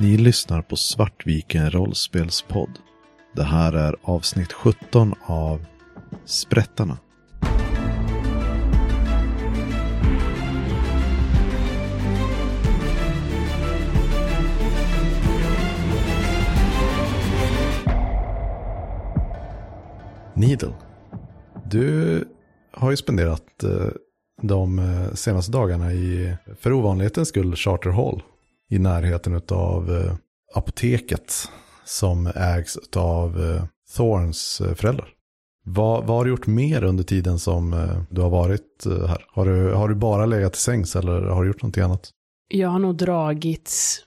Ni lyssnar på Svartviken rollspelspodd. Det här är avsnitt 17 av Sprättarna. Needle, du har ju spenderat eh, de eh, senaste dagarna i, för ovanlighetens skull, Charter Hall. I närheten av eh, apoteket som ägs av eh, Thorns eh, föräldrar. Vad, vad har du gjort mer under tiden som du har varit här? Har du, har du bara legat i sängs eller har du gjort någonting annat? Jag har nog dragits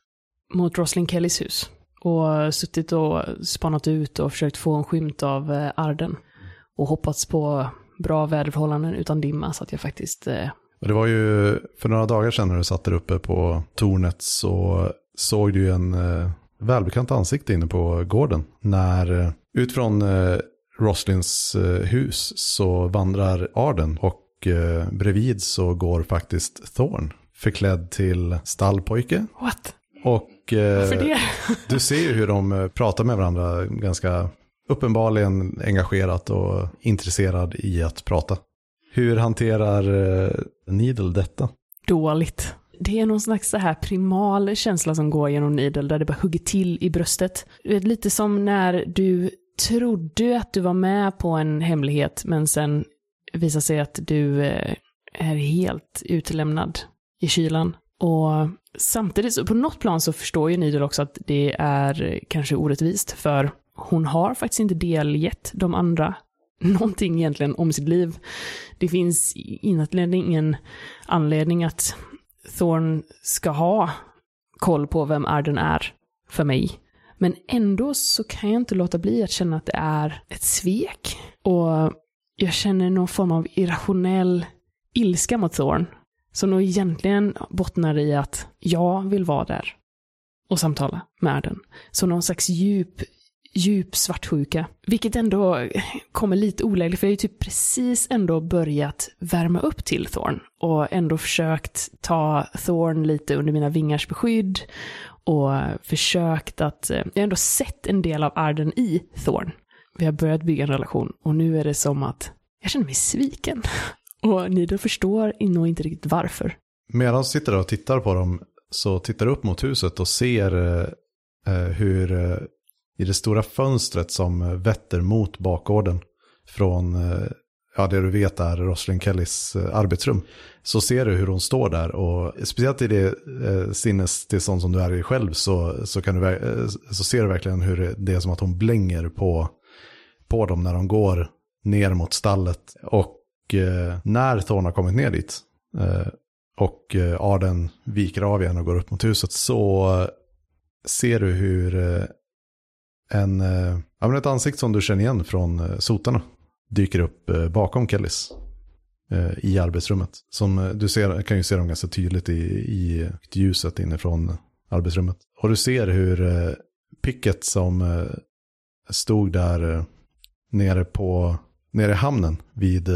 mot Roslin Kellys hus och suttit och spanat ut och försökt få en skymt av Arden och hoppats på bra väderförhållanden utan dimma så att jag faktiskt och Det var ju för några dagar sedan när du satt där uppe på tornet så såg du ju en eh, välbekant ansikte inne på gården. När eh, ut från eh, Roslins eh, hus så vandrar Arden och eh, bredvid så går faktiskt Thorn förklädd till stallpojke. What? Och eh, du ser ju hur de eh, pratar med varandra ganska uppenbarligen engagerat och intresserad i att prata. Hur hanterar eh, Needle detta? Dåligt. Det är någon slags så här primal känsla som går genom Needle där det bara hugger till i bröstet. Du vet, Lite som när du trodde att du var med på en hemlighet men sen visar sig att du eh, är helt utlämnad i kylan. Och samtidigt, så på något plan så förstår ju Needle också att det är kanske orättvist för hon har faktiskt inte delgett de andra någonting egentligen om sitt liv. Det finns egentligen ingen anledning att Thorn ska ha koll på vem Arden är för mig. Men ändå så kan jag inte låta bli att känna att det är ett svek. Och jag känner någon form av irrationell ilska mot Thorn. Som nog egentligen bottnar i att jag vill vara där och samtala med Arden. Så någon slags djup, djup svartsjuka. Vilket ändå kommer lite olägligt, för jag har ju typ precis ändå börjat värma upp till Thorn. Och ändå försökt ta Thorn lite under mina vingars beskydd. Och försökt att, eh, jag har ändå sett en del av Arden i Thorn. Vi har börjat bygga en relation och nu är det som att jag känner mig sviken. Och ni då förstår nog inte riktigt varför. Medan du sitter och tittar på dem så tittar du upp mot huset och ser eh, eh hur eh, i det stora fönstret som eh, vetter mot bakgården från eh, ja, det du vet är Roslyn Kellys eh, arbetsrum. Så ser du hur hon står där och speciellt i det eh, sinnestillstånd som du är i själv så, så, kan du, så ser du verkligen hur det- är som att hon blänger på, på dem när de går ner mot stallet. Och eh, när Thorn har kommit ner dit eh, och Arden viker av igen och går upp mot huset så ser du hur en, eh, ja, men ett ansikte som du känner igen från eh, sotarna dyker upp eh, bakom Kellys i arbetsrummet. Som du ser, kan ju se dem ganska tydligt i, i ljuset inifrån arbetsrummet. Och du ser hur picket som stod där nere på nere i hamnen vid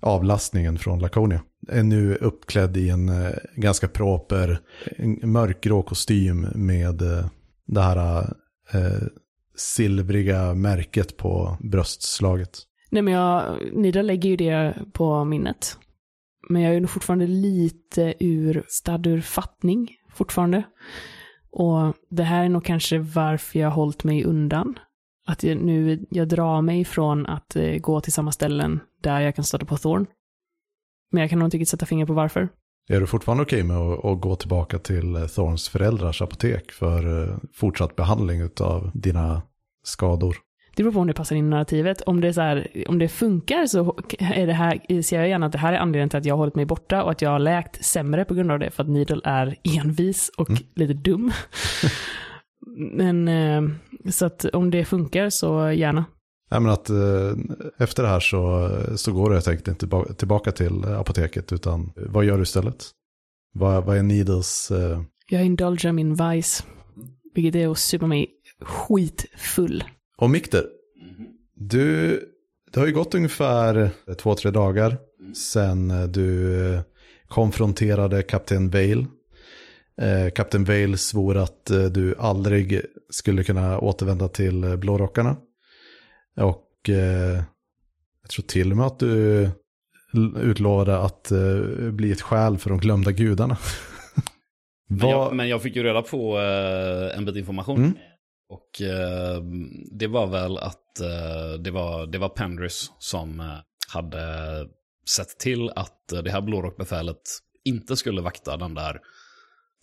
avlastningen från Laconia. Är nu uppklädd i en ganska proper en mörkgrå kostym med det här eh, silvriga märket på bröstslaget. Nej men jag, Nida lägger ju det på minnet. Men jag är nog fortfarande lite ur, stadd ur fattning fortfarande. Och det här är nog kanske varför jag har hållit mig undan. Att jag nu, jag drar mig från att eh, gå till samma ställen där jag kan stöta på Thorn. Men jag kan nog inte riktigt sätta fingret på varför. Är du fortfarande okej med att, att gå tillbaka till eh, Thorns föräldrars apotek för eh, fortsatt behandling av dina skador? Det beror på om det passar in i narrativet. Om det, är så här, om det funkar så är det här, ser jag gärna att det här är anledningen till att jag har hållit mig borta och att jag har läkt sämre på grund av det. För att Needle är envis och Mm. lite dum. Men eh, så att om det funkar så gärna. Nej, men att eh, efter det här så, så går du helt enkelt inte tillbaka, tillbaka till apoteket utan vad gör du istället? Vad, vad är Needles... Eh, Jag indulgar min vice. Vilket är att supa mig skitfull. och Mikter, du, det har ju gått ungefär två, tre dagar sedan du eh, konfronterade kapten Vale. Eh, Kapten Vale svor att eh, du aldrig skulle kunna återvända till eh, blårockarna. Och eh, jag tror till och med att du utlovade att eh, bli ett skäl för de glömda gudarna. Men jag, men jag fick ju reda på eh, en bit information. Mm. Och eh, det var väl att eh, det, var, det var Pendrys som eh, hade sett till att eh, det här blårockbefälet inte skulle vakta den där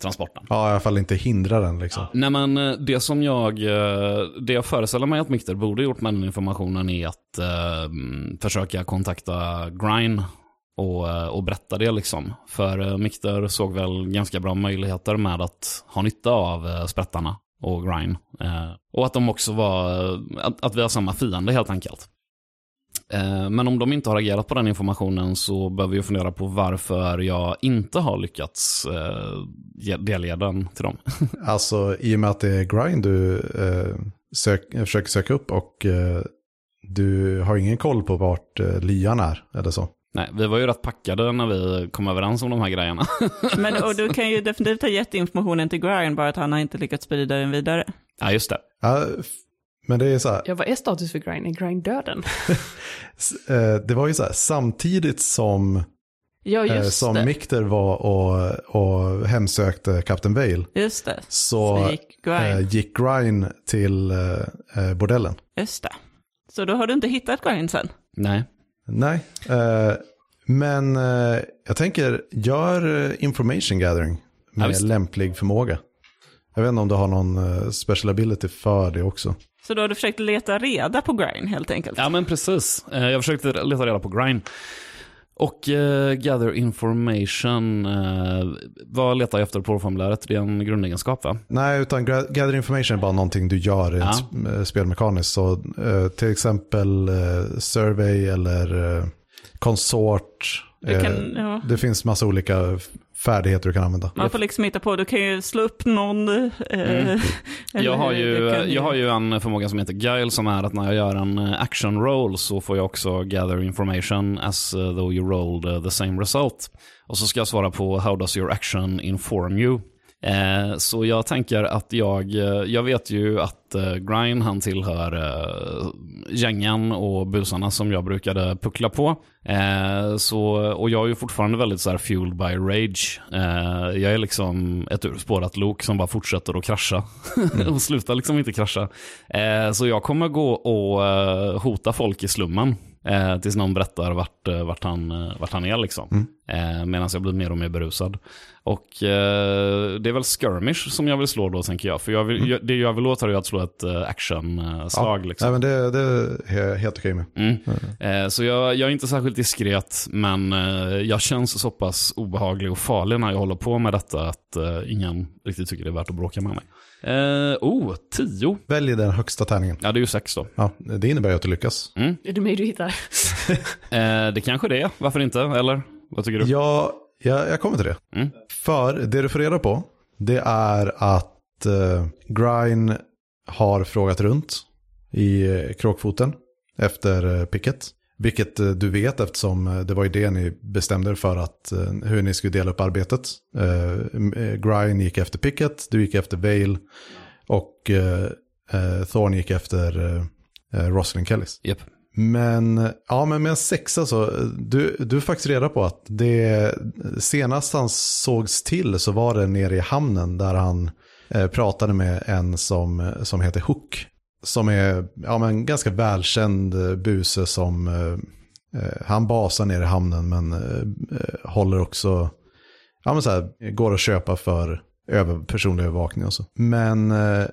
transporten. Ja, i alla fall inte hindra den liksom. Nej men eh, det som jag, eh, det jag föreställer mig att Mikter borde gjort med den informationen är att eh, försöka kontakta Grine och, eh, och berätta det liksom. För Mikter såg väl ganska bra möjligheter med att ha nytta av sprättarna och Grine. Eh, och att de också var, att, att vi har samma fiende helt enkelt. Eh, Men om de inte har agerat på den informationen så behöver vi fundera på varför jag inte har lyckats eh, ge- delge den till dem. Alltså i och med att det är grind du eh, sök, försöker söka upp och eh, du har ingen koll på vart eh, lyan är eller så. Nej, vi var ju rätt packade när vi kom överens om de här grejerna. Men, och du kan ju definitivt ha gett informationen till Grian, bara att han har inte lyckats sprida den vidare. ja, just det. Ja, men det är så här, Ja, vad är status för Grind? Är Grind döden? eh, det var ju så här, samtidigt som, Ja, eh, som det. Mikter var och, och hemsökte Captain Vale Just det. så Så gick Grian. eh, gick Grine till eh, eh, bordellen. Just det. Så då har du inte hittat Grian sen? Nej. Nej, eh, men eh, jag tänker gör information gathering Ja, med visst. lämplig förmåga. Jag vet inte om du har någon eh, special ability för det också. Så då har du försökt leta reda på Grian helt enkelt? Ja, men precis. Eh, Jag försökte leta reda på Grind. Och eh, gather information, eh, vad letar jag efter på formuläret? Det är en grundegenskap va? Nej, utan gather information är bara någonting du gör rent Ja. sp- spelmekaniskt. Så eh, till exempel survey eller consort. Du kan, eh, ja. Det finns massa olika färdigheter du kan använda. Man får liksom hitta på, du kan ju slå upp någon. Eh, eller Jag har, ju, kan jag har ju en förmåga som heter Guile som är att när jag gör en eh, action roll så får jag också gather information as though you rolled the same result. Och så ska jag svara på how does your action inform you? Eh, så jag tänker att jag, eh, jag vet ju att eh, Grine han tillhör gängen och busarna som jag brukade puckla på. Så, och jag är ju fortfarande väldigt så här fueled by rage. Jag är liksom ett urspårat lok som bara fortsätter att krascha. och slutar liksom inte krascha. Så jag kommer gå och hota folk i slummen. Tills någon berättar vart, vart, han, vart han är liksom. Eh, Medan jag blir mer och mer berusad. Och eh, det är väl skirmish som jag vill slå då tänker jag. För jag vill, jag, det jag vill åt är ju att slå ett eh, actionslag. liksom. Nej, men det, det är helt okej med. Mm. Eh, så jag, jag är inte särskilt diskret, men eh, jag känns så pass obehaglig och farlig när jag håller på med detta att eh, ingen riktigt tycker det är värt att bråka med mig. Eh, oh, tio. Välj den högsta tärningen. Ja, det är ju sex då. Ja, det innebär ju att du lyckas. Är det mig du hittar? Eh, det kanske det är, varför inte? Eller? Vad tycker du? Ja, jag, jag kommer till det. Mm. För det du får reda på, det är att uh, Grine har frågat runt i eh, kråkfoten efter uh, picket. Vilket eh, du vet eftersom eh, det var ju det ni bestämde er för att, eh, hur ni skulle dela upp arbetet. Uh, Grine gick efter picket, du gick efter Vale och Thorn gick efter uh, Rosalind Kellys. Japp. Men, ja, men med en sexa så, du, du är faktiskt reda på att det senast han sågs till så var det nere i hamnen där han eh, pratade med en som, som heter Hook. Som är ja, men ganska välkänd buse som, eh, eh, han basar nere i hamnen men eh, eh, håller också, ja men så här, går att köpa för över, personlig övervakning och så. Men eh,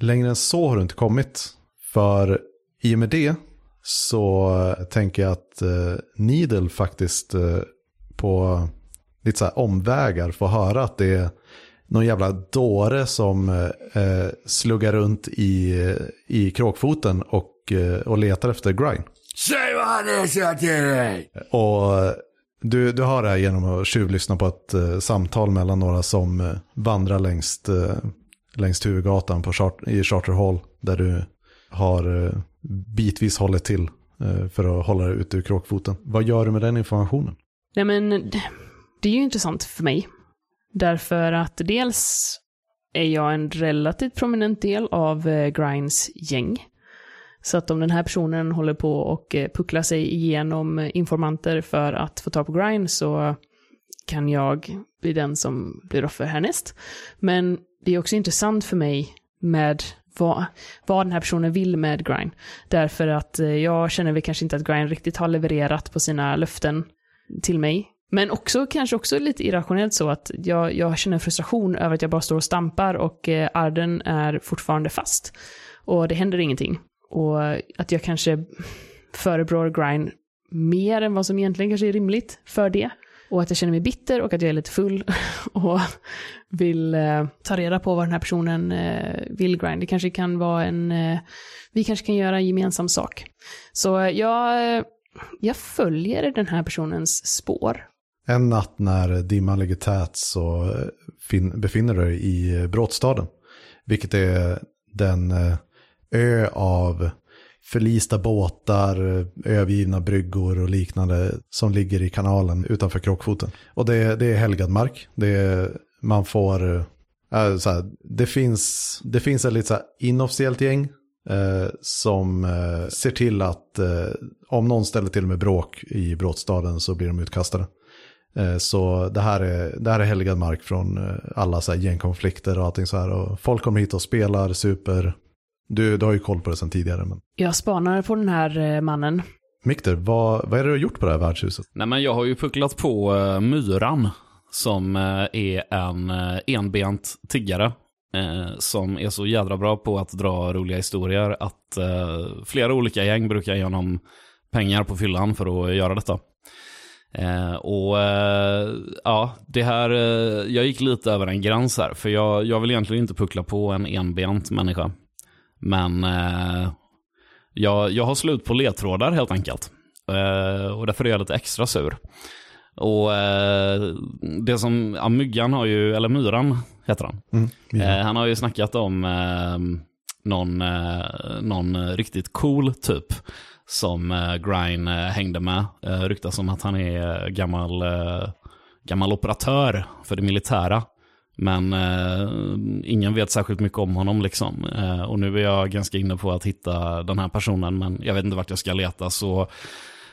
längre än så har du inte kommit. För i och med det så tänker jag att eh, Needle faktiskt eh, på lite så omvägar får höra att det är någon jävla dåre som eh, sluggar runt i, i kråkfoten och, och letar efter Grind. Säg vad han är så till dig! Och du, du hör det här genom att tjuvlyssna på ett eh, samtal mellan några som eh, vandrar längs, eh, längs huvudgatan på chart, i Charter Hall. Där du har bitvis håller till eh, för att hålla det ute ur kråkfoten. Vad gör du med den informationen? Nej men, det är ju intressant för mig. Därför att dels är jag en relativt prominent del av eh, Grinds gäng. Så att om den här personen håller på och eh, pucklar sig igenom informanter för att få tag på Grind så kan jag bli den som blir offer härnäst. Men det är också intressant för mig med vad, vad den här personen vill med Grind. Därför att eh, jag känner väl kanske inte att Grind riktigt har levererat på sina löften till mig. Men också kanske också lite irrationellt så att jag, jag känner frustration över att jag bara står och stampar och eh, Arden är fortfarande fast. Och det händer ingenting. Och att jag kanske förebrår Grind mer än vad som egentligen kanske är rimligt för det. Och att jag känner mig bitter och att jag är lite full och vill eh, ta reda på vad den här personen eh, vill grind. Det kanske kan vara en, eh, vi kanske kan göra en gemensam sak. Så jag, eh, jag följer den här personens spår. En natt när dimman ligger tät så eh, fin- befinner du dig i eh, Bråtstaden. Vilket är den eh, ö av förlista båtar, övergivna bryggor och liknande som ligger i kanalen utanför Krockfoten. Och det, det är helgad mark. Det är, man får, äh, så här, det, finns, det finns ett lite så här inofficiellt gäng eh, som eh, ser till att eh, om någon ställer till med bråk i Bråtstaden så blir de utkastade. Eh, Så det här är, det här är helgad mark från eh, alla så här gängkonflikter och allting så här. Och folk kommer hit och spelar, super. Du, du har ju koll på det sedan tidigare. Men... Jag spanar på den här eh, mannen. Mikter, vad, vad är det du har gjort på det här värdshuset? Nej men jag har ju pucklat på uh, Myran. Som eh, är en uh, enbent tiggare. eh, som är så jädra bra på att dra roliga historier att eh, flera olika gäng brukar ge honom pengar på fyllan för att göra detta. Eh, och eh, ja, det här, eh, jag gick lite över en gräns här, för jag, jag vill egentligen inte puckla på en enbent människa. Men eh, jag, jag har slut på ledtrådar helt enkelt. Eh, och därför är jag lite extra sur. Och eh, det som, ja, Myggan har ju, eller Myran heter han. Mm, Eh, han har ju snackat om eh, någon, eh, någon riktigt cool typ som eh, Grine eh, hängde med. Ryktas om att han är gammal, gammal operatör för det militära. Men eh, ingen vet särskilt mycket om honom liksom. Eh, och nu är jag ganska inne på att hitta den här personen, men jag vet inte vart jag ska leta. Så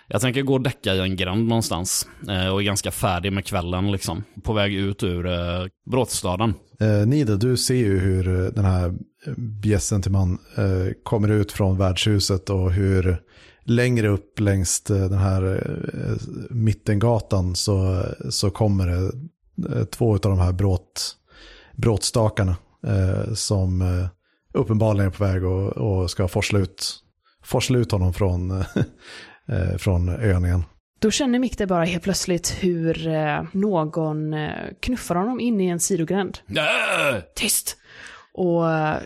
jag tänker gå och däcka i en gränd någonstans. Eh, och är ganska färdig med kvällen liksom. På väg ut ur eh, Bråtstaden. Eh, Nida, du ser ju hur eh, den här bjässen till man eh, kommer ut från värdshuset och hur längre upp längs eh, den här eh, mittengatan så, så kommer det två av de här bråt, bråtstakarna eh, som eh, uppenbarligen är på väg och, och ska forsla ut, forsla ut honom från, eh, från ön igen. Då känner Mikte bara helt plötsligt hur eh, någon eh, knuffar honom in i en sidogränd. Tyst! Och eh,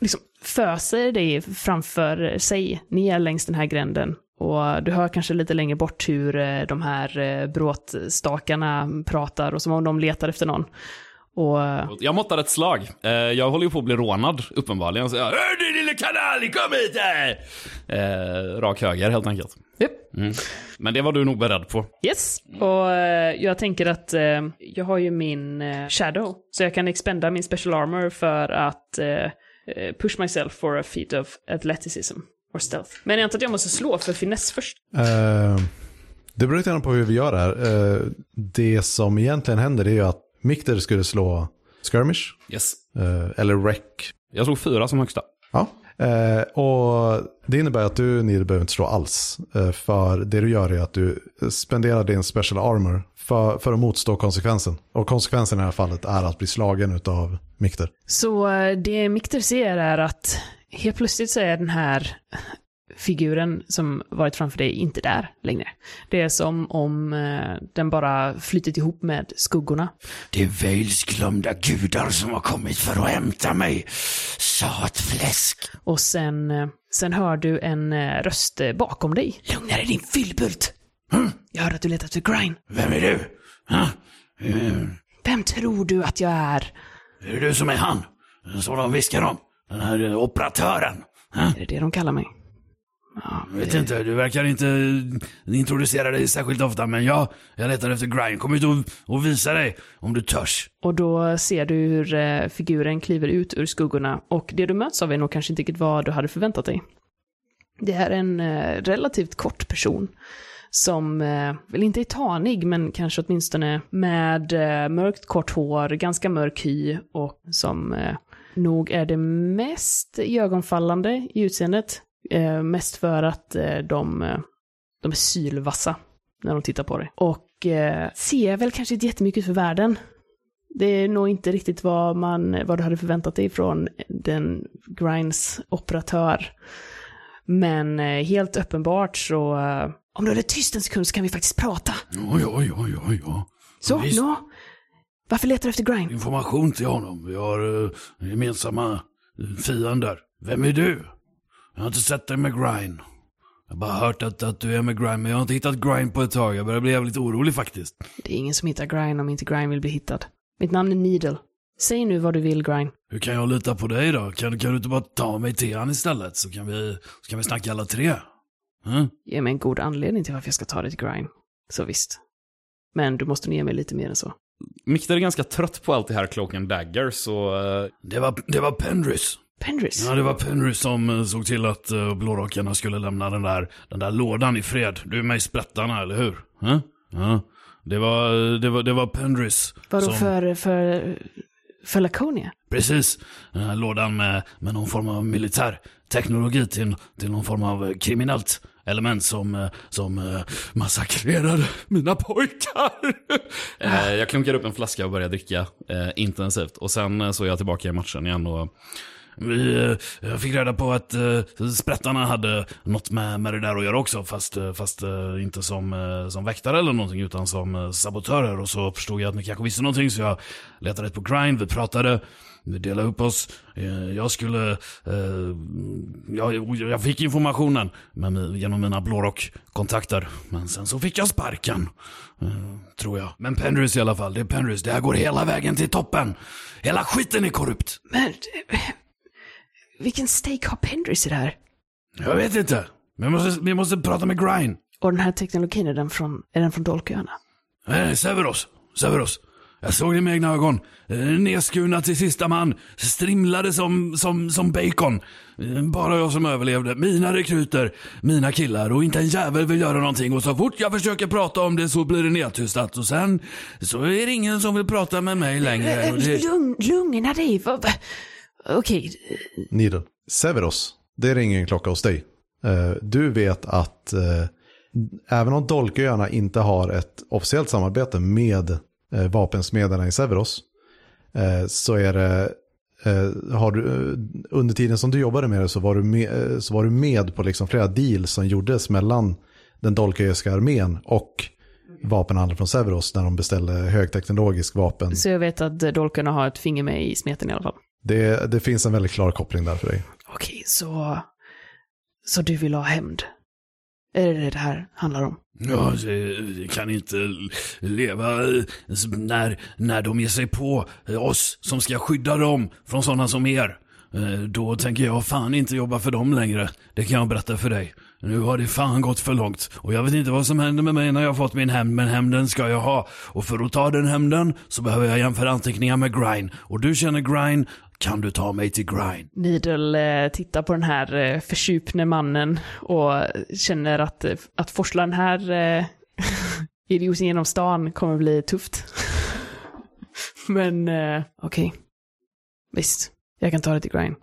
liksom föser dig framför sig ner längs den här gränden. Och du hör kanske lite längre bort hur eh, de här eh, bråtstakarna pratar och som om de letar efter någon. Och eh, Jag måttar ett slag. Jag håller ju på att bli rånad, uppenbarligen. Så jag, Hör du lille kanal, kom hit här! eh, rak höger helt enkelt. Japp. Mm. Men det var du nog beredd på. Yes, och eh, jag tänker att eh, jag har ju min shadow, så jag kan expenda min special armor för att push myself for a feat of athleticism or stealth. Men jag antar att jag måste slå för finess först. Eh, det beror lite på hur vi gör det här. Eh, det som egentligen händer är ju att Mikter skulle slå skirmish, Yes. eh, eller wreck. Jag slog fyra som högsta. Ja. Eh, och det innebär att du Nid behöver inte slå alls. Eh, för det du gör är att du spenderar din special armor för, för att motstå konsekvensen. Och konsekvensen i det här fallet är att bli slagen av Mikter. Så det Mikter ser är att helt plötsligt så är den här figuren som varit framför dig inte där längre. Det är som om eh, den bara flytit ihop med skuggorna. Det är Vales glömda gudar som har kommit för att hämta mig. Satfläsk. Och sen, eh, sen hör du en eh, röst bakom dig. Lugna dig din fyllbult! Jag hör att du letar efter Grine. Vem är du? Ha? Eh, Vem tror du att jag är? Är det du som är han? Som de viskar om? Den här eh, operatören? Är det det de kallar mig? Jag vet inte, du verkar inte introducera dig särskilt ofta, men ja, jag letar efter grind. Kom ut och, och visa dig om du törs. Och då ser du hur eh, figuren kliver ut ur skuggorna och det du möts av är nog kanske inte riktigt vad du hade förväntat dig. Det är en eh, relativt kort person som eh, väl inte är tanig men kanske åtminstone med eh, mörkt kort hår, ganska mörk hy och som eh, nog är det mest ögonfallande i utseendet. Eh, mest för att eh, de, eh, de är sylvassa när de tittar på dig. Och eh, ser väl kanske inte jättemycket för världen. Det är nog inte riktigt vad, man, vad du hade förväntat dig från den Grinds operatör. Men eh, helt uppenbart så, eh, om du håller tyst en sekund så kan vi faktiskt prata. Ja, ja, ja, ja, ja. Så, Visst. nå? Varför letar du efter Grind? Information till honom. Vi har uh, gemensamma eh, fiender. Vem är du? Jag har inte sett dig med grind. Jag har bara hört att, att du är med grind, men jag har inte hittat grind på ett tag. Jag börjar bli jävligt orolig faktiskt. Det är ingen som hittar Grind om inte Grind vill bli hittad. Mitt namn är Needle. Säg nu vad du vill, Grind. Hur kan jag lita på dig då? Kan, kan du inte bara ta mig till han istället? Så kan vi, så kan vi snacka alla tre. Hm? Ge mig en god anledning till varför jag ska ta dig till Grind. Så visst. Men du måste nog ge mig lite mer än så. Mikter är ganska trött på allt det här Cloak and Dagger, så... eh, Det var, det var Penrys. Pendris. Ja, det var Penrys som eh, såg till att uh, blårockarna skulle lämna den där, den där lådan i fred. Du är med i sprättarna, eller hur? Hm? Ja. Det var, det var, det var Penrys. Vadå som- för, för, för Laconia? Precis. Den här lådan med, med någon form av militär teknologi till, till någon form av kriminellt element som, som eh, massakrerade mina pojkar. Eh, jag klunkar upp en flaska och börjar dricka eh, intensivt. Och sen så är jag tillbaka i matchen igen och... Vi, eh, jag fick reda på att uh, sprättarna hade något med, med det där att göra också, fast, eh, fast inte som, som väktare eller någonting, utan som uh, sabotörer. Och så förstod jag att ni kanske visste någonting, så jag letade rätt på grind, vi pratade, vi delade upp oss. Jag skulle... eh, jag, jag fick informationen med, genom mina blårock-kontakter, men sen så fick jag sparken. eh, tror jag. Men Penrys i alla fall, det är Penrys. Det här går hela vägen till toppen. Hela skiten är korrupt. Men, vilken stake har Pendris i det här? Jag vet inte. Vi måste, vi måste prata med Grind. Och den här teknologin, är den från, är den från Dolköarna? Nej, Severos. Severos. Jag såg det med egna ögon. Eh, Nedskurna till sista man. Strimlade som, som, som bacon. Eh, Bara jag som överlevde. Mina rekryter. Mina killar. Och inte en jävel vill göra någonting. Och så fort jag försöker prata om det så blir det nedtystat. Och sen så är det ingen som vill prata med mig längre. Och det... Lugn, lugna dig. Okej, Needle. Severos, det ringer en klocka hos dig. Eh, Du vet att eh, även om Dolköarna inte har ett officiellt samarbete med eh, vapensmederna i Severos så är det har du, under tiden som du jobbade med det så var du med, så var du med på liksom flera deals som gjordes mellan den dolköiska armén och vapenhandeln från Severos när de beställde högteknologisk vapen. så jag vet att Dolköarna har ett finger med i smeten i alla fall. Det, det finns en väldigt klar koppling där för dig. Okej, så... Så du vill ha hämnd? Är det det det här handlar om? Ja, det kan inte leva eh, när, när de ger sig på eh, oss som ska skydda dem från sådana som er. Eh, Då tänker jag fan inte jobba för dem längre. Det kan jag berätta för dig. Nu har det fan gått för långt. Och jag vet inte vad som händer med mig när jag har fått min hämnd, men hämnden ska jag ha. Och för att ta den hämnden så behöver jag jämföra anteckningar med Grind. Och du känner Grind, kan du ta mig till Grind? Needle eh, tittar på den här eh, försupne mannen och känner att, eh, att forsla den här eh, idioten genom stan kommer bli tufft. Men eh, okej. Visst, jag kan ta det till Grind.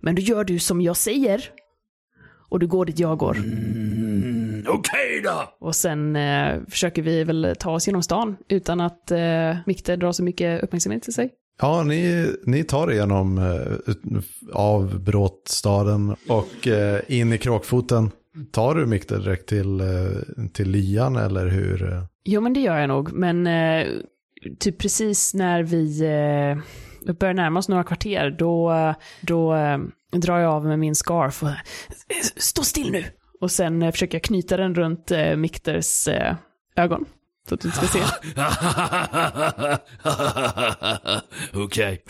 Men då gör du som jag säger. Och du går dit jag går. Mm, Okej då! Och sen eh, försöker vi väl ta oss genom stan utan att eh, Mikter drar så mycket uppmärksamhet till sig. Ja, ni, ni tar er genom eh, av Bråtstaden och eh, in i Kråkfoten. Tar du Mikter direkt till, eh, till lian eller hur? Eh? Jo, men det gör jag nog. Men eh, typ precis när vi eh, börjar närma oss några kvarter, då, då eh, drar jag av med min scarf och stå still nu. Och sen försöker jag knyta den runt Mikters ögon. Så att du inte ska se. Okej.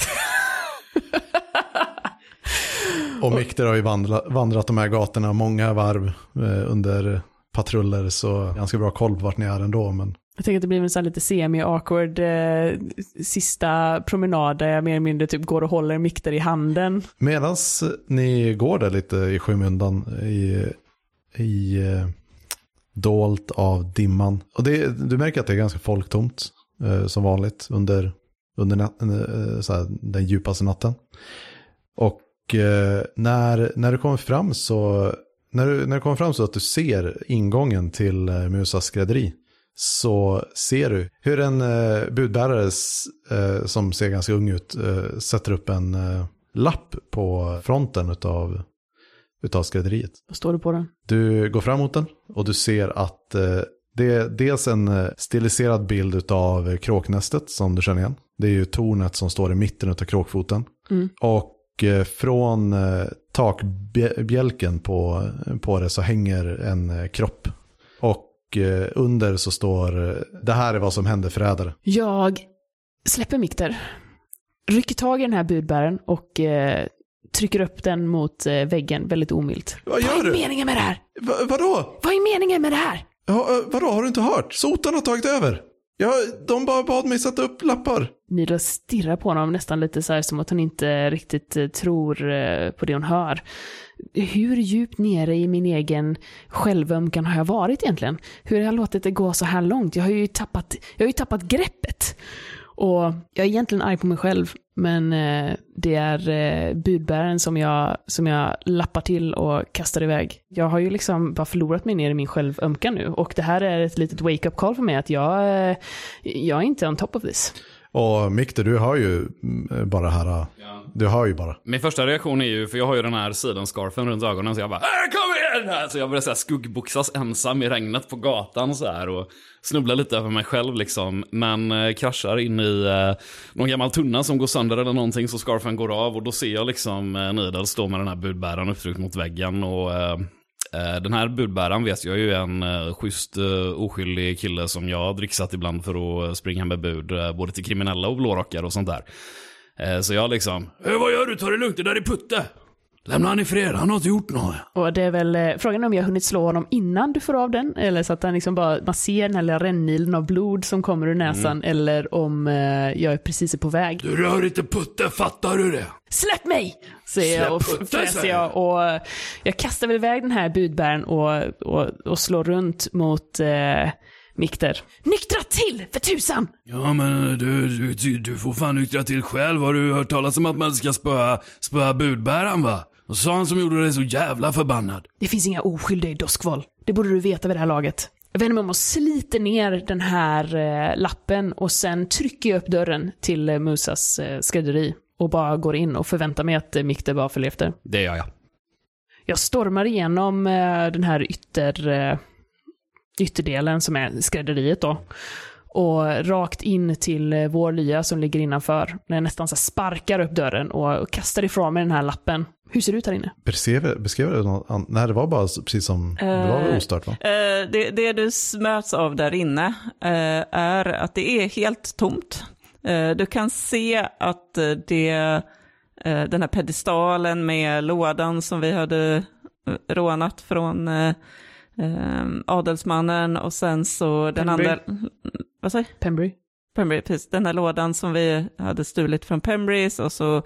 Och Mikter har ju vandra, vandrat de här gatorna många varv eh, under patruller så ganska bra koll på vart ni är ändå. Men Jag tänker att det blir en sån här lite semi-awkward eh, sista promenad där jag mer eller mindre typ går och håller Mikter i handen. medan ni går där lite i skymundan i, i eh, dolt av dimman. Och det, du märker att det är ganska folktomt eh, som vanligt under, under nat, eh, den djupaste natten. Och eh, när, när du kommer fram så när du, när du kommer fram så att du ser ingången till eh, Musas skrädderi så ser du hur en eh, budbärare eh, som ser ganska ung ut eh, sätter upp en eh, lapp på fronten av utav skrädderiet. Vad står det på den? Du går fram mot den och du ser att eh, det är dels en eh, stiliserad bild utav kråknästet som du känner igen. Det är ju tornet som står i mitten utav kråkfoten. Mm. Och eh, från eh, takbjälken på, på det så hänger en eh, kropp. Och under så står det här är vad som hände förrädare. Jag släpper Mikter, rycker tag i den här budbäraren och eh, trycker upp den mot eh, väggen väldigt omilt. Vad gör Vad är du? meningen med det här? Va, vadå? Vad är meningen med det här? Ja, eh, vadå, har du inte hört? Sotarna har tagit över. Ja, de bara bad mig sätta upp lappar. Nida stirrar på honom nästan lite så här som att hon inte riktigt eh, tror på det hon hör. Hur djupt nere i min egen självömkan har jag varit egentligen? Hur har jag låtit det gå så här långt? Jag har ju tappat, jag har ju tappat greppet. Och jag är egentligen arg på mig själv, men eh, det är eh, budbäraren som jag, som jag lappar till och kastar iväg. Jag har ju liksom bara förlorat mig ner i min självömkan nu och det här är ett litet wake-up call för mig att jag, eh, jag är inte on top of this. Och Mikter, du hör ju mm, bara här. äh, Du hör ju bara. Min första reaktion är ju, för jag har ju den här sidenscarfen runt ögonen, så jag bara äh, kom igen här! Så jag börjar så här skuggboxas ensam i regnet på gatan så här och snubblar lite över mig själv liksom. Men eh, kraschar in i eh, någon gammal tunna som går sönder eller någonting så scarfen går av och då ser jag liksom eh, Nidal stå med den här budbäraren upptryckt mot väggen och eh, Eh, den här budbäraren vet jag ju är en eh, schysst eh, oskyldig kille som jag har dricksat ibland för att springa med bud, både till kriminella och blårockar och sånt där. Så jag liksom, Eh, vad gör du? Ta det lugnt, det där är Putte. Lämna han i fred, han har inte gjort något. Och det är väl eh, frågan är om jag har hunnit slå honom innan du får av den, eller så att han liksom bara, man ser den här lilla rännilen av blod som kommer ur näsan, eller om eh, jag är precis på väg. Du rör inte Putte, fattar du det? Släpp mig! Säger jag och Släpp fräser jag och eh, jag kastar väl iväg den här budbären och, och, och slår runt mot eh, Mikter. Nyktra till, för tusan! Ja men du, du, du får fan nyktra till själv. Har du hört talas om att man ska spöa, spöa budbäraren va? Och sa han som gjorde dig så jävla förbannad. Det finns inga oskyldiga i Doskval. Det borde du veta vid det här laget. Jag vänder mig om och sliter ner den här eh, lappen och sen trycker jag upp dörren till eh, Musas eh, skrädderi och bara går in och förväntar mig att eh, Mikter bara följer efter. det gör jag. Jag stormar igenom eh, den här ytter, eh, ytterdelen som är skrädderiet då. Och rakt in till eh, vår lya som ligger innanför. När jag nästan så här sparkar upp dörren och, och kastar ifrån mig den här lappen. Hur ser det ut här inne? Beskrev, beskrev du något? Nej, det var bara precis som, det var Eh, ostört va? Eh, det, det du möts av där inne eh, är att det är helt tomt. Du kan se att det, den här pedestalen med lådan som vi hade rånat från adelsmannen och sen så den andra... Vad säger Pembury? Pembury, precis. Den här lådan som vi hade stulit från Pembrys och så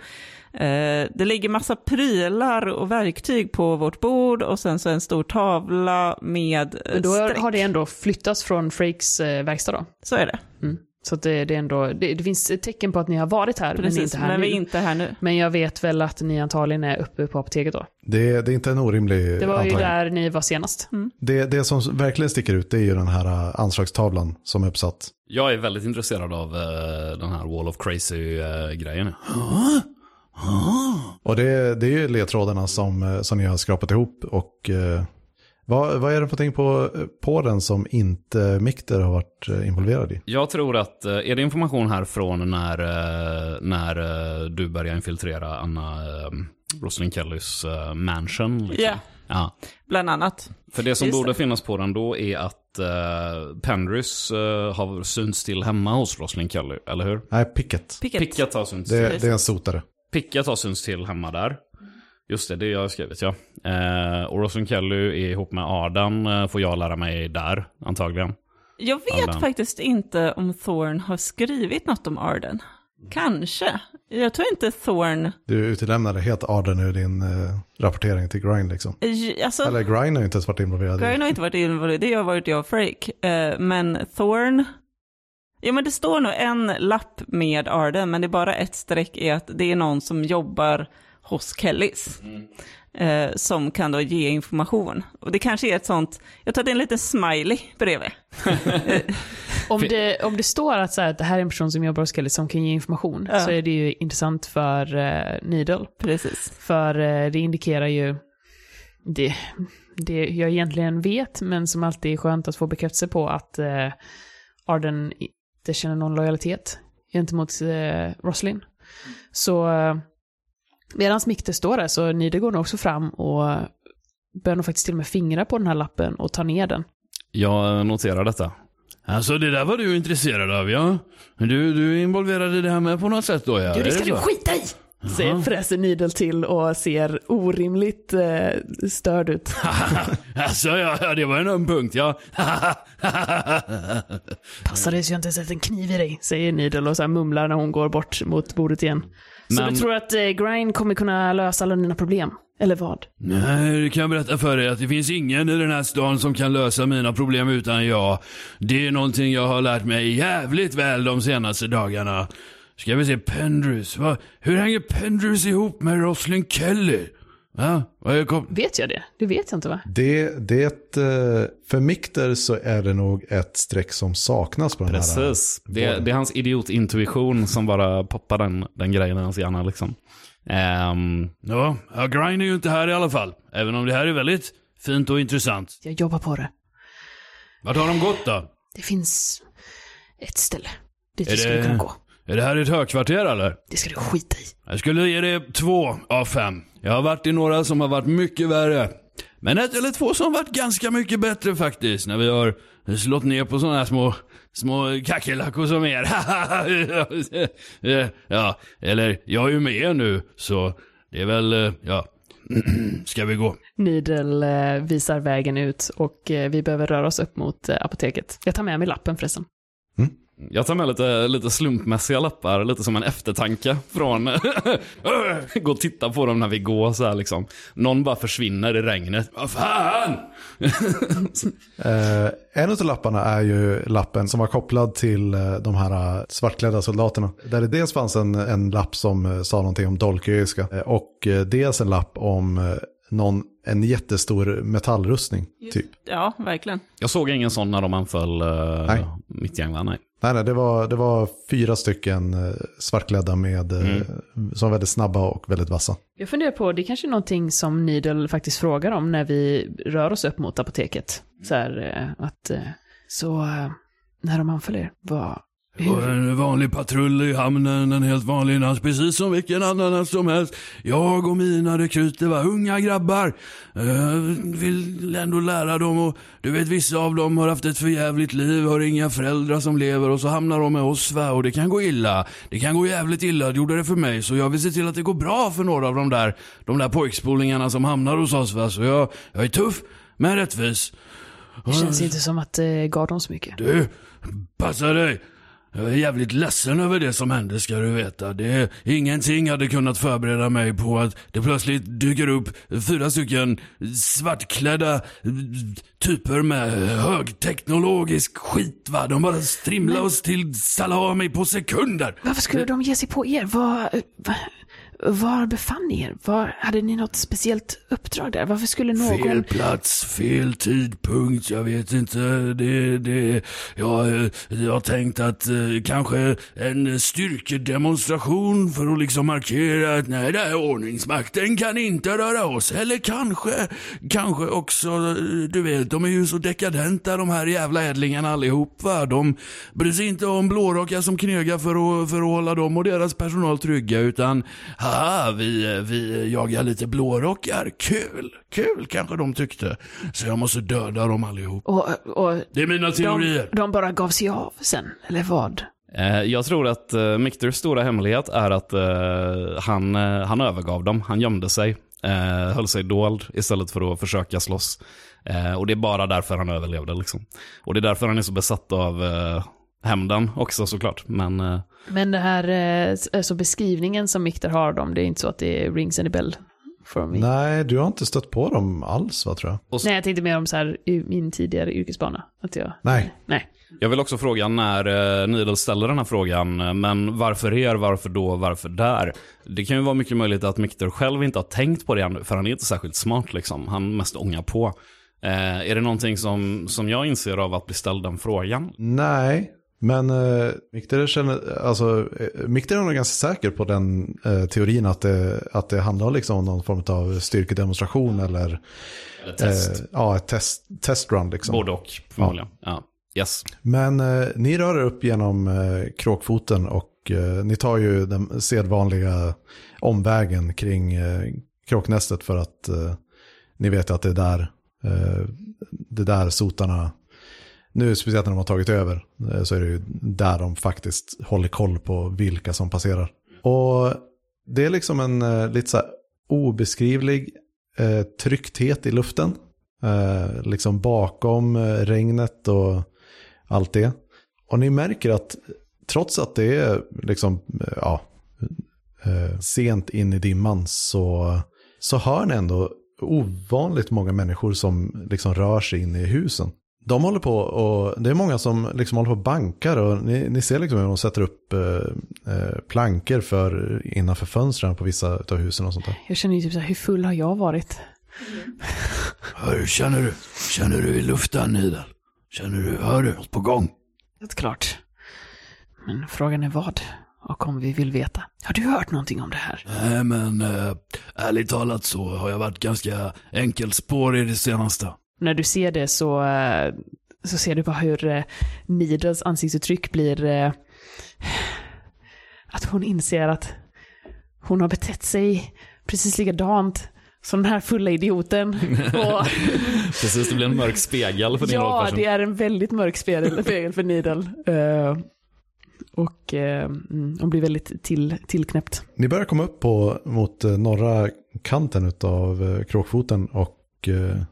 eh, det ligger massa prylar och verktyg på vårt bord och sen så en stor tavla med eh, Men då streck. har det ändå flyttats från Frakes eh, verkstad då? Så är det. Mm. Så att det, det är ändå, det, det finns tecken på att ni har varit här, men ni är Precis, inte här men nu. vi är inte här nu. Men jag vet väl att ni antagligen är uppe på apoteket då. Det, det är inte en orimlig Det var ju antagning. där ni var senast. Det, det som verkligen sticker ut det är ju den här äh, anslagstavlan som är uppsatt. Jag är väldigt intresserad av eh, den här Wall of Crazy-grejen. Och det, det är ju ledtrådarna som, eh, som ni har skrapat ihop. Och eh, vad, vad är det för någonting på, på den som inte Mikter har varit eh, involverad i? Jag tror att, eh, är det information här från när, eh, när du började infiltrera Anna Rosalind Kellys mansion? Liksom? Ja, ja. bland annat. För det som Just borde det. finnas på den då är att uh, Pendrys eh, har synts till hemma hos Rosalind Kelly, eller hur? Nej, Picket. Picket. Picket har synts Det, till. det är en sotare. Picket har synts till hemma där. Just det, det har jag skrivit ja. Eh, och Roslyn Kelly är ihop med Ardan, eh, får jag lära mig där, antagligen. Jag vet Alla. faktiskt inte om Thorn har skrivit något om Arden. Kanske. Jag tror inte Thorn... Du utelämnade helt Arden ur din eh, rapportering till Grind liksom. Alltså, Eller Grind har ju inte ens varit involverad Grind har inte varit involverad, det har varit jag och Frake. Eh, men Thorn... Ja men det står nog en lapp med Arden, men det är bara ett streck i att det är någon som jobbar hos Kellys. Eh, som kan då ge information. Och det kanske är ett sånt, jag tror att det är en liten smiley bredvid. Om det, om det står att, så här, att det här är en person som jobbar hos Kelly som kan ge information, Ja. så är det ju intressant för uh, Needle. Precis. För eh, det indikerar ju det, det jag egentligen vet, men som alltid är skönt att få bekräftelse på att uh, Arden inte känner någon lojalitet gentemot uh, Roslin. Så uh, medan Mikter står där så Needle går nog också fram och börjar nog faktiskt till och med fingra på den här lappen och ta ner den. Jag noterar detta. Alltså det där var du intresserad av ja. Du, du är involverad i det här med på något sätt då ja. Du, det ska du så? skita i! Säger fräser Needle till och ser orimligt eh, störd ut. alltså ja, ja, det var en öm punkt ja. Passa dig så jag inte sätter en kniv i dig, säger Needle och så här mumlar när hon går bort mot bordet igen. Så Men- du tror att eh, Grind kommer kunna lösa alla dina problem? Eller vad? Nej, det kan jag berätta för dig att det finns ingen i den här stan som kan lösa mina problem utan jag. Det är någonting jag har lärt mig jävligt väl de senaste dagarna. Ska vi se, Pendrus. Va? Hur hänger Pendrus ihop med Roslyn Kelly? Är kom... Vet jag det? Det vet jag inte va? Det, det, eh, för Mikter så är det nog ett streck som saknas på den här. Precis. Det, det är hans idiotintuition som bara poppar den, den grejen i hans hjärna liksom. Ehm, Ja, ja, Grind är ju inte här i alla fall. Även om det här är väldigt fint och intressant. Jag jobbar på det. Vart har de gått då? Det finns ett ställe dit Är vi skulle kunna gå. Är det här ett högkvarter eller? Det ska du skita i. Jag skulle ge det två av fem. Jag har varit i några som har varit mycket värre. Men ett eller två som har varit ganska mycket bättre faktiskt. När vi har slått ner på sådana här små, små kackerlackor som er. ja, eller jag är ju med er nu, så det är väl, ja. Ska vi gå? Nidel eh, visar vägen ut och eh, vi behöver röra oss upp mot eh, apoteket. Jag tar med mig lappen förresten jag tar med lite, lite slumpmässiga lappar, lite som en eftertanke från... Gå och titta på dem när vi går så här liksom. Någon bara försvinner i regnet. Vad fan! Eh, en av lapparna är ju lappen som var kopplad till eh, de här eh, svartklädda soldaterna. Där det dels fanns en, en lapp som eh, sa någonting om dolköiska och dels en lapp om någon, en jättestor metallrustning. Typ. Ja, verkligen. Jag såg ingen sån när de anföll uh, Nej. mitt gäng va? Nej. Nej, nej, det var, det var fyra stycken eh, svartklädda med, eh, som var väldigt snabba och väldigt vassa. Jag funderar på, det är kanske är någonting som Needle faktiskt frågar om när vi rör oss upp mot apoteket. Så här, att, så när de anföll er, vad, En vanlig patrull i hamnen, en helt vanlig natt, precis som vilken annan natt som helst. Jag och mina rekryter var unga grabbar. Uh, vill ändå lära dem och du vet vissa av dem har haft ett förjävligt liv, har inga föräldrar som lever och så hamnar de med oss va och det kan gå illa. Det kan gå jävligt illa, det gjorde det för mig. Så jag vill se till att det går bra för några av de där, de där pojkspolingarna som hamnar hos oss va. Så jag, jag är tuff, men rättvis. det känns inte som att det gav dem så mycket. Du, passa dig. Jag är jävligt ledsen över det som hände ska du veta. Det, ingenting hade kunnat förbereda mig på att det plötsligt dyker upp fyra stycken svartklädda typer med högteknologisk skit va. De bara strimlar oss till salami på sekunder. Varför skulle de ge sig på er? Var, va- var befann ni er? Var, hade ni något speciellt uppdrag där? Varför skulle någon... Fel plats, fel tidpunkt, jag vet inte. Det, det, jag, eh, jag har tänkt att eh, kanske en styrkedemonstration för att liksom markera att nej, det här ordningsmakten kan inte röra oss. Eller kanske, kanske också, eh, du vet, de är ju så dekadenta de här jävla ädlingarna allihop va. De bryr sig inte om blårockar som knegar för att, för att hålla dem och deras personal trygga utan, haha, vi, vi jagar lite blårockar. Kul, kul kanske de tyckte. Så jag måste döda dem allihop. Och, och Det är mina de, teorier. de bara gav sig av sen, eller vad? Eh, Jag tror att uh, Mikters stora hemlighet är att eh, han, eh, han övergav dem. Han gömde sig Eh, höll sig dold istället för att försöka slåss. Eh, och det är bara därför han överlevde. Liksom. Och det är därför han är så besatt av eh, hämnden också såklart. Men eh, Men det här, eh, alltså beskrivningen som Mikter har av dem, det är inte så att det rings any bell for me. Nej. Nej, du har inte stött på dem alls va tror jag? jag tänkte mer om så här, i min tidigare yrkesbana. Att jag, Nej. nej. jag vill också fråga när eh, Needle ställer den här frågan, eh, men varför er, varför då, varför där? Det kan ju vara mycket möjligt att Mikter själv inte har tänkt på det ännu, för han är inte särskilt smart liksom. Han mest ångar på. Eh, är det någonting som, som jag inser av att bli ställd den frågan? Nej, men uh, Mikter känner, alltså, eh, Mikter är nog ganska säker på den eh, teorin att det, att det handlar liksom om någon form av styrkedemonstration eller Eller test? eh, ja, ett test, testrun liksom. Både och, förmodligen. Ja. Yes. Men eh, ni rör er upp genom eh, kråkfoten och eh, ni tar ju den sedvanliga omvägen kring eh, kråknästet för att eh, ni vet att det är där, eh, det är där sotarna, nu speciellt när de har tagit över, eh, så är det ju där de faktiskt håller koll på vilka som passerar. Och det är liksom en eh, lite så här obeskrivlig eh, tryckthet i luften. Eh, liksom bakom eh, regnet och allt det. Och ni märker att trots att det är liksom, eh, ja, eh, sent in i dimman så, så hör ni ändå ovanligt många människor som liksom rör sig in i husen. De håller på och det är många som liksom håller på och bankar och ni, ni ser liksom hur de sätter upp eh, eh, plankor för, innanför fönstren på vissa av husen och sånt där. Jag känner ju typ så här, hur full har jag varit? Hör, känner du? Känner du i luften, Nidal? Känner du? Hör du? Något på gång? Helt klart. Men frågan är vad? Och om vi vill veta. Har du hört någonting om det här? Nej, men äh, ärligt talat så har jag varit ganska enkelspårig det senaste. När du ser det så, eh, så ser du bara hur eh, Needles ansiktsuttryck blir... eh, Att hon inser att hon har betett sig precis likadant som den här fulla idioten. Och, Precis, det blir en mörk spegel för din ja, rollperson. det är en väldigt mörk spegel, spegel för Needle. Eh, och mm, hon blir väldigt till, tillknäppt. Ni börjar komma upp på, mot norra kanten av kråkfoten och eh,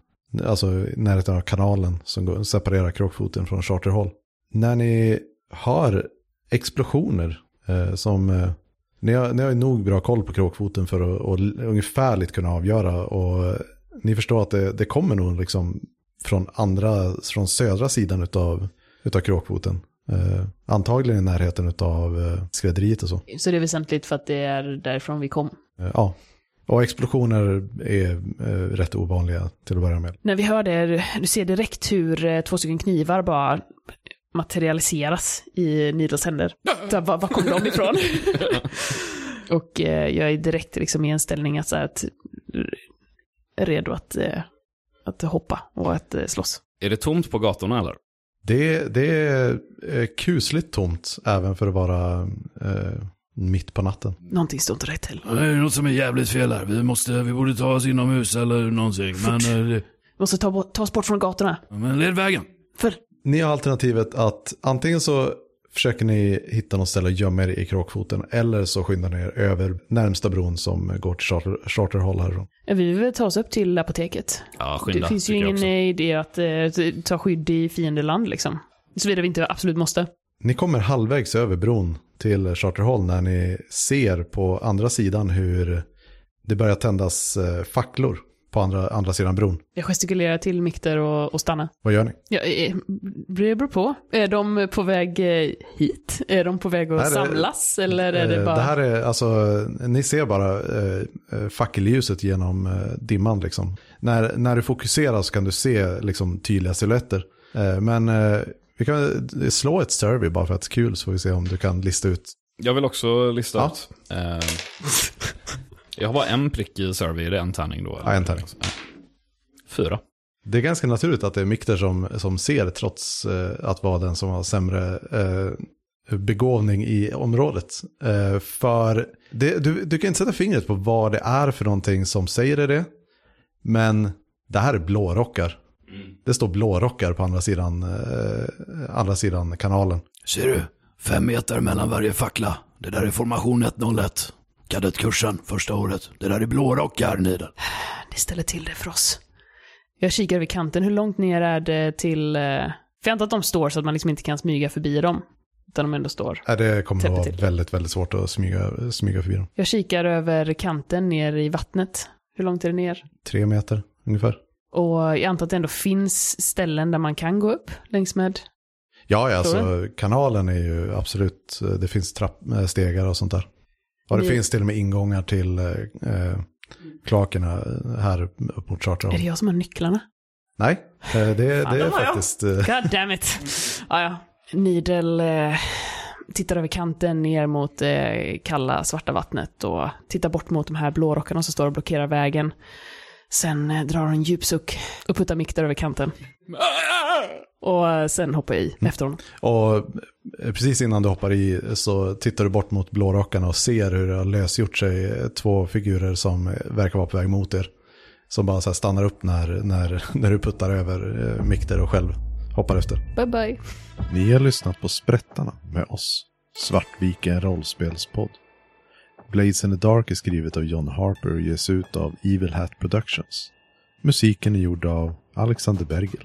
alltså närheten av kanalen som går, separerar kråkfoten från Charterhall. När ni hör explosioner eh, som eh, ni har, ni har ju nog bra koll på kråkfoten för att och, ungefärligt kunna avgöra och eh, ni förstår att det, det kommer nog liksom från andra, från södra sidan utav, utav kråkfoten. Eh, antagligen i närheten utav eh, skrädderiet och så. Så det är väsentligt för att det är därifrån vi kom. Eh, Ja, och explosioner är eh, rätt ovanliga till att börja med. När vi hör det, du ser direkt hur eh, två stycken knivar bara materialiseras i Needles händer. Så, var, var kom de ifrån? och eh, jag är direkt liksom i en ställning att, så här, att redo att, eh, att hoppa och att eh, slåss. Är det tomt på gatorna eller? Det, det är eh, kusligt tomt även för att vara eh, mitt på natten. Någonting står inte rätt till. Det är något som är jävligt fel här. Vi, måste, vi borde ta oss inomhus eller någonting. Men, eh, Vi måste ta, bort- ta oss bort från gatorna. men led vägen. För Ni har alternativet att antingen så försöker ni hitta något ställe att gömma er i kråkfoten eller så skyndar ni er över närmsta bron som går till Charter, Charterhall härifrån. Vi vill ta oss upp till apoteket. Ja, skynda. det finns ju ingen idé att eh, ta skydd i fiendeland liksom. Såvida vi inte absolut måste. Ni kommer halvvägs över bron till Charterhall när ni ser på andra sidan hur det börjar tändas eh, facklor på andra, andra sidan bron. Jag gestikulerar till Mikter och, och stanna. Vad gör ni? Ja, eh, det beror på. Är de på väg eh, hit? Är de på väg att det- samlas? Eller är det bara... Det här är, alltså, ni ser bara eh, fackeljuset genom eh, dimman liksom. När, när du fokuserar så kan du se liksom tydliga silhuetter. Eh, men vi kan slå ett survey bara för att det är kul så får vi se om du kan lista ut. Jag vill också lista Ja. ut. Eh, jag har bara en prick i survey, det är en tärning då. eller? Ja, en tärning. Fyra. Det är ganska naturligt att det är Mikter som, som ser trots eh, att vara den som har sämre eh, begåvning i området. Eh, för det, du, du kan inte sätta fingret på vad det är för någonting som säger det det. Men det här är blårockar. Det står blårockar på andra sidan, eh, andra sidan kanalen. Ser du? Fem meter mellan varje fackla. Det där är formation 101. kadettkursen första året. Det där är blårockar, Nidel. Det ställer till det för oss. Jag kikar över kanten. Hur långt ner är det till... eh, För jag antar att de står så att man liksom inte kan smyga förbi dem. Utan de ändå står. Nej, det kommer att vara till. väldigt, väldigt svårt att smyga, smyga förbi dem. Jag kikar över kanten ner i vattnet. Hur långt är det ner? Tre meter ungefär. Och jag antar att det ändå finns ställen där man kan gå upp längs med. Ja, ja alltså kanalen är ju absolut, det finns trapp, eh, stegar och sånt där. Och det Ni- finns till och med ingångar till eh, eh, kloakerna här upp mot Är Charterholm. det jag som har nycklarna? Nej, eh, det, det Fan, är jag. faktiskt... eh, God damn it. Ja, ja. Nidel eh, tittar över kanten ner mot eh, kalla svarta vattnet och tittar bort mot de här blårockarna som står och blockerar vägen. Sen eh, drar hon en djup suck och puttar Mick där över kanten. Och eh, sen hoppar jag i efter honom. Och eh, precis innan du hoppar i så tittar du bort mot blårockarna och ser hur det har lösgjort sig två figurer som verkar vara på väg mot er. Som bara så här stannar upp när, när, när du puttar över eh, Mikter och själv hoppar efter. Bye bye. Ni har lyssnat på Sprättarna med oss, Svartviken rollspelspodd. Blades in the Dark är skrivet av John Harper och ges ut av Evil Hat Productions. Musiken är gjord av Alexander Bergel.